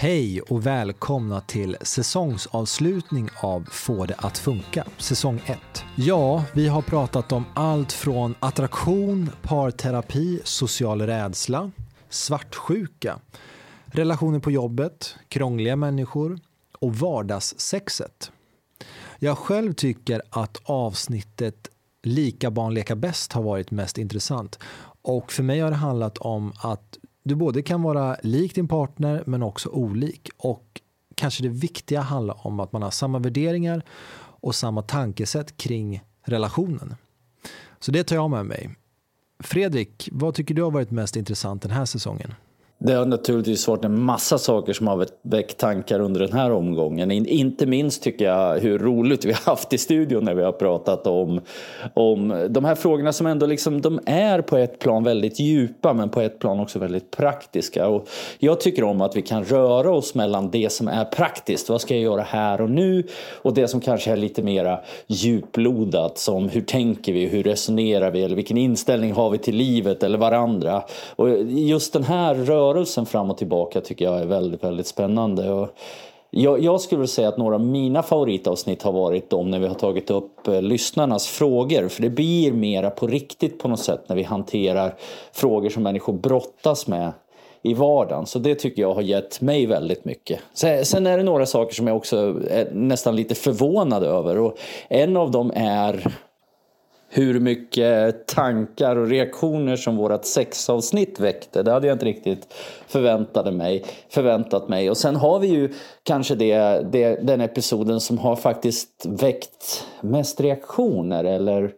Hej och välkomna till säsongsavslutning av Få det att funka, säsong 1. Ja, vi har pratat om allt från attraktion, parterapi, social rädsla, svartsjuka, relationer på jobbet, krångliga människor och vardagssexet. Jag själv tycker att avsnittet Lika barn leka bäst har varit mest intressant. Och för mig har det handlat om att du både kan vara lik din partner men också olik. Och kanske det viktiga handlar om att man har samma värderingar och samma tankesätt kring relationen. Så det tar jag med mig. Fredrik, vad tycker du har varit mest intressant den här säsongen? Det har naturligtvis varit en massa saker som har väckt tankar under den här omgången. Inte minst tycker jag hur roligt vi har haft i studion när vi har pratat om, om de här frågorna som ändå liksom, de är på ett plan väldigt djupa men på ett plan också väldigt praktiska. Och jag tycker om att vi kan röra oss mellan det som är praktiskt, vad ska jag göra här och nu? Och det som kanske är lite mera djuplodat som hur tänker vi, hur resonerar vi eller vilken inställning har vi till livet eller varandra? Och just den här rörelsen rörelsen fram och tillbaka tycker jag är väldigt, väldigt spännande. Och jag, jag skulle säga att några av mina favoritavsnitt har varit de när vi har tagit upp eh, lyssnarnas frågor. För det blir mera på riktigt på något sätt när vi hanterar frågor som människor brottas med i vardagen. Så det tycker jag har gett mig väldigt mycket. Sen är det några saker som jag också är nästan lite förvånad över. Och en av dem är hur mycket tankar och reaktioner som vårt sexavsnitt väckte. Det hade jag inte riktigt förväntade mig, förväntat mig. Och sen har vi ju kanske det, det, den episoden som har faktiskt väckt mest reaktioner. Eller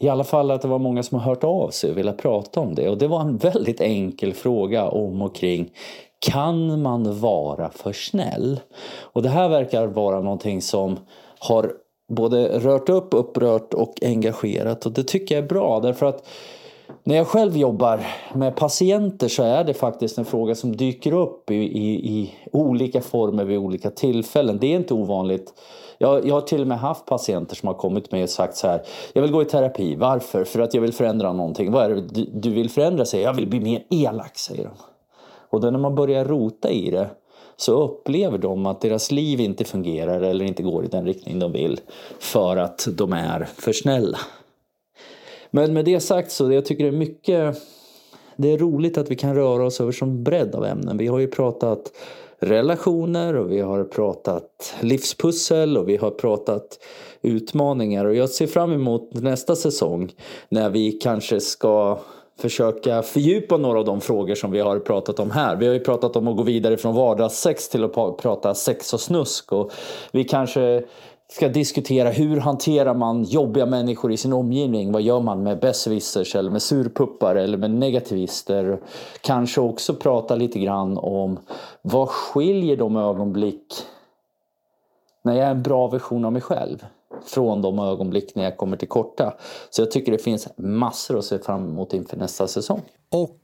i alla fall att det var många som har hört av sig och velat prata om det. Och det var en väldigt enkel fråga om och kring kan man vara för snäll? Och det här verkar vara någonting som har både rört upp, upprört och engagerat. Och det tycker jag är bra därför att när jag själv jobbar med patienter så är det faktiskt en fråga som dyker upp i, i, i olika former vid olika tillfällen. Det är inte ovanligt. Jag, jag har till och med haft patienter som har kommit med och sagt så här. Jag vill gå i terapi. Varför? För att jag vill förändra någonting. Vad är det du, du vill förändra? Säger jag. vill bli mer elak, säger de. Och då när man börjar rota i det så upplever de att deras liv inte fungerar eller inte går i den riktning de vill för att de är för snälla. Men med det sagt så jag tycker det är mycket det är roligt att vi kan röra oss över sån bredd av ämnen. Vi har ju pratat relationer och vi har pratat livspussel och vi har pratat utmaningar och jag ser fram emot nästa säsong när vi kanske ska försöka fördjupa några av de frågor som vi har pratat om här. Vi har ju pratat om att gå vidare från vardagssex till att prata sex och snusk och vi kanske ska diskutera hur hanterar man jobbiga människor i sin omgivning? Vad gör man med besserwissers eller med surpuppar eller med negativister? Kanske också prata lite grann om vad skiljer de ögonblick när jag är en bra version av mig själv? Från de ögonblick när jag kommer till korta. Så jag tycker det finns massor att se fram emot inför nästa säsong. Och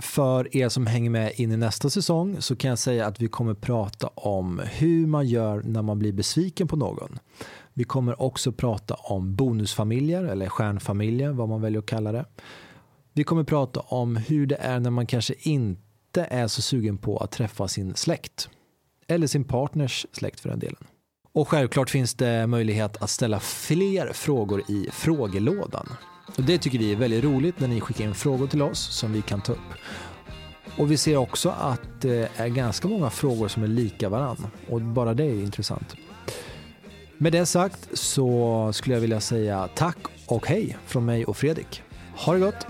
för er som hänger med in i nästa säsong så kan jag säga att vi kommer prata om hur man gör när man blir besviken på någon. Vi kommer också prata om bonusfamiljer eller stjärnfamiljer, vad man väljer att kalla det. Vi kommer prata om hur det är när man kanske inte är så sugen på att träffa sin släkt. Eller sin partners släkt för den delen. Och självklart finns det möjlighet att ställa fler frågor i frågelådan. Och det tycker vi är väldigt roligt när ni skickar in frågor till oss som vi kan ta upp. Och vi ser också att det är ganska många frågor som är lika varann. Och bara det är intressant. Med det sagt så skulle jag vilja säga tack och hej från mig och Fredrik. Ha det gott!